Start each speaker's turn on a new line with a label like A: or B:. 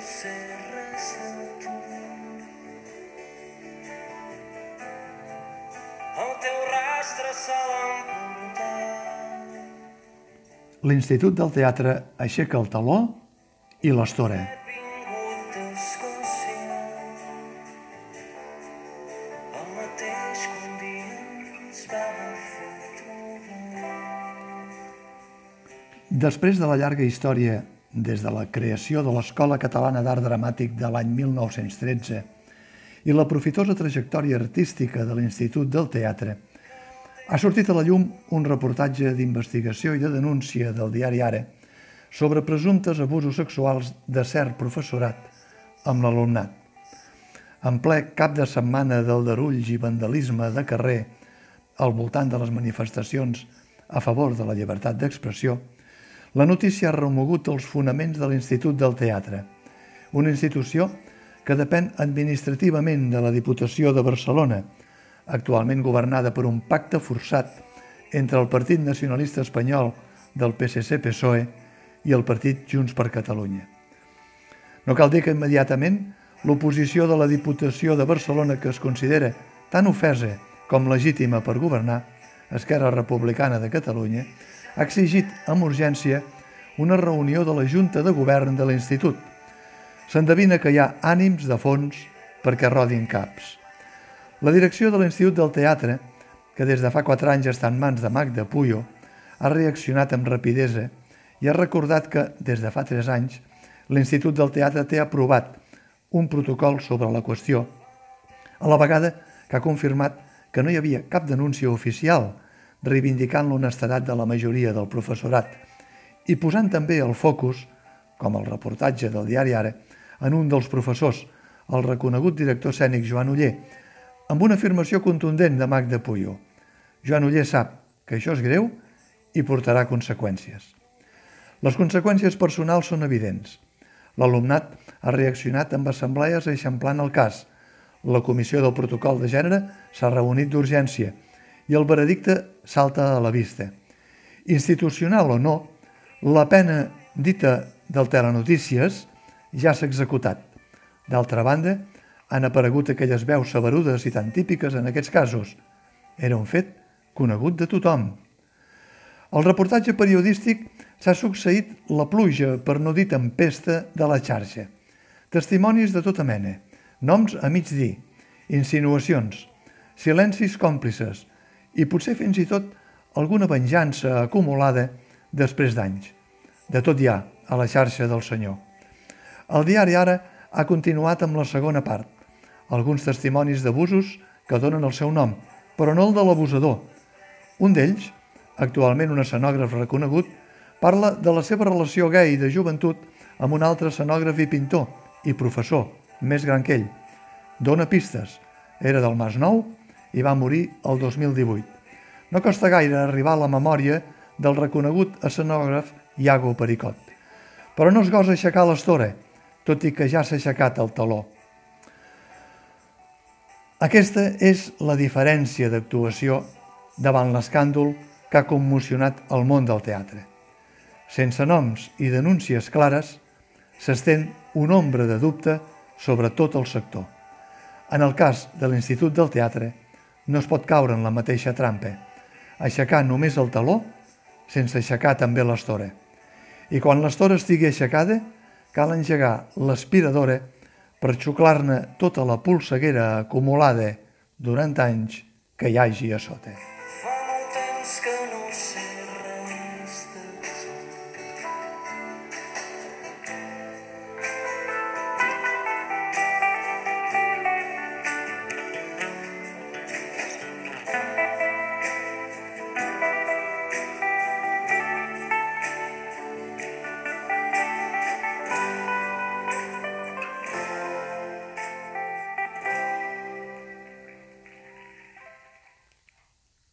A: sé res de tu. El teu rastre se l'emportat.
B: L'Institut del Teatre aixeca el taló i l'estora.
A: Que.
B: Després de la llarga història des de la creació de l'Escola Catalana d'Art Dramàtic de l'any 1913 i la profitosa trajectòria artística de l'Institut del Teatre, ha sortit a la llum un reportatge d'investigació i de denúncia del diari Ara sobre presumptes abusos sexuals de cert professorat amb l'alumnat. En ple cap de setmana del darulls i vandalisme de carrer al voltant de les manifestacions a favor de la llibertat d'expressió, la notícia ha remogut els fonaments de l'Institut del Teatre, una institució que depèn administrativament de la Diputació de Barcelona, actualment governada per un pacte forçat entre el Partit Nacionalista Espanyol del PSC-PSOE i el Partit Junts per Catalunya. No cal dir que immediatament l'oposició de la Diputació de Barcelona que es considera tan ofesa com legítima per governar, Esquerra Republicana de Catalunya, ha exigit amb urgència una reunió de la Junta de Govern de l'Institut. S'endevina que hi ha ànims de fons perquè rodin caps. La direcció de l'Institut del Teatre, que des de fa quatre anys està en mans de Magda Puyo, ha reaccionat amb rapidesa i ha recordat que, des de fa tres anys, l'Institut del Teatre té aprovat un protocol sobre la qüestió, a la vegada que ha confirmat que no hi havia cap denúncia oficial reivindicant l'honestedat de la majoria del professorat i posant també el focus, com el reportatge del diari Ara, en un dels professors, el reconegut director escènic Joan Uller, amb una afirmació contundent de Magda Puyo. Joan Uller sap que això és greu i portarà conseqüències. Les conseqüències personals són evidents. L'alumnat ha reaccionat amb assemblees eixamplant el cas. La comissió del protocol de gènere s'ha reunit d'urgència i el veredicte salta a la vista. Institucional o no, la pena dita del Telenotícies ja s'ha executat. D'altra banda, han aparegut aquelles veus saberudes i tan típiques en aquests casos. Era un fet conegut de tothom. Al reportatge periodístic s'ha succeït la pluja, per no dir tempesta, de la xarxa. Testimonis de tota mena, noms a mig dir, insinuacions, silencis còmplices i potser fins i tot alguna venjança acumulada després d'anys. De tot hi ha a la xarxa del Senyor. El diari ara ha continuat amb la segona part, alguns testimonis d'abusos que donen el seu nom, però no el de l'abusador. Un d'ells, actualment un escenògraf reconegut, parla de la seva relació gay de joventut amb un altre escenògraf i pintor i professor, més gran que ell. Dona pistes. Era del Nou i va morir el 2018. No costa gaire arribar a la memòria del reconegut escenògraf Iago Pericot. Però no es gosa aixecar l'estora, tot i que ja s'ha aixecat el taló. Aquesta és la diferència d'actuació davant l'escàndol que ha commocionat el món del teatre. Sense noms i denúncies clares, s'estén una ombra de dubte sobre tot el sector. En el cas de l'Institut del Teatre, no es pot caure en la mateixa trampa, aixecar només el taló sense aixecar també l'estora. I quan l'estora estigui aixecada, cal engegar l'aspiradora per xuclar-ne tota la polseguera acumulada durant anys que hi hagi a sota.
A: Fa molt temps que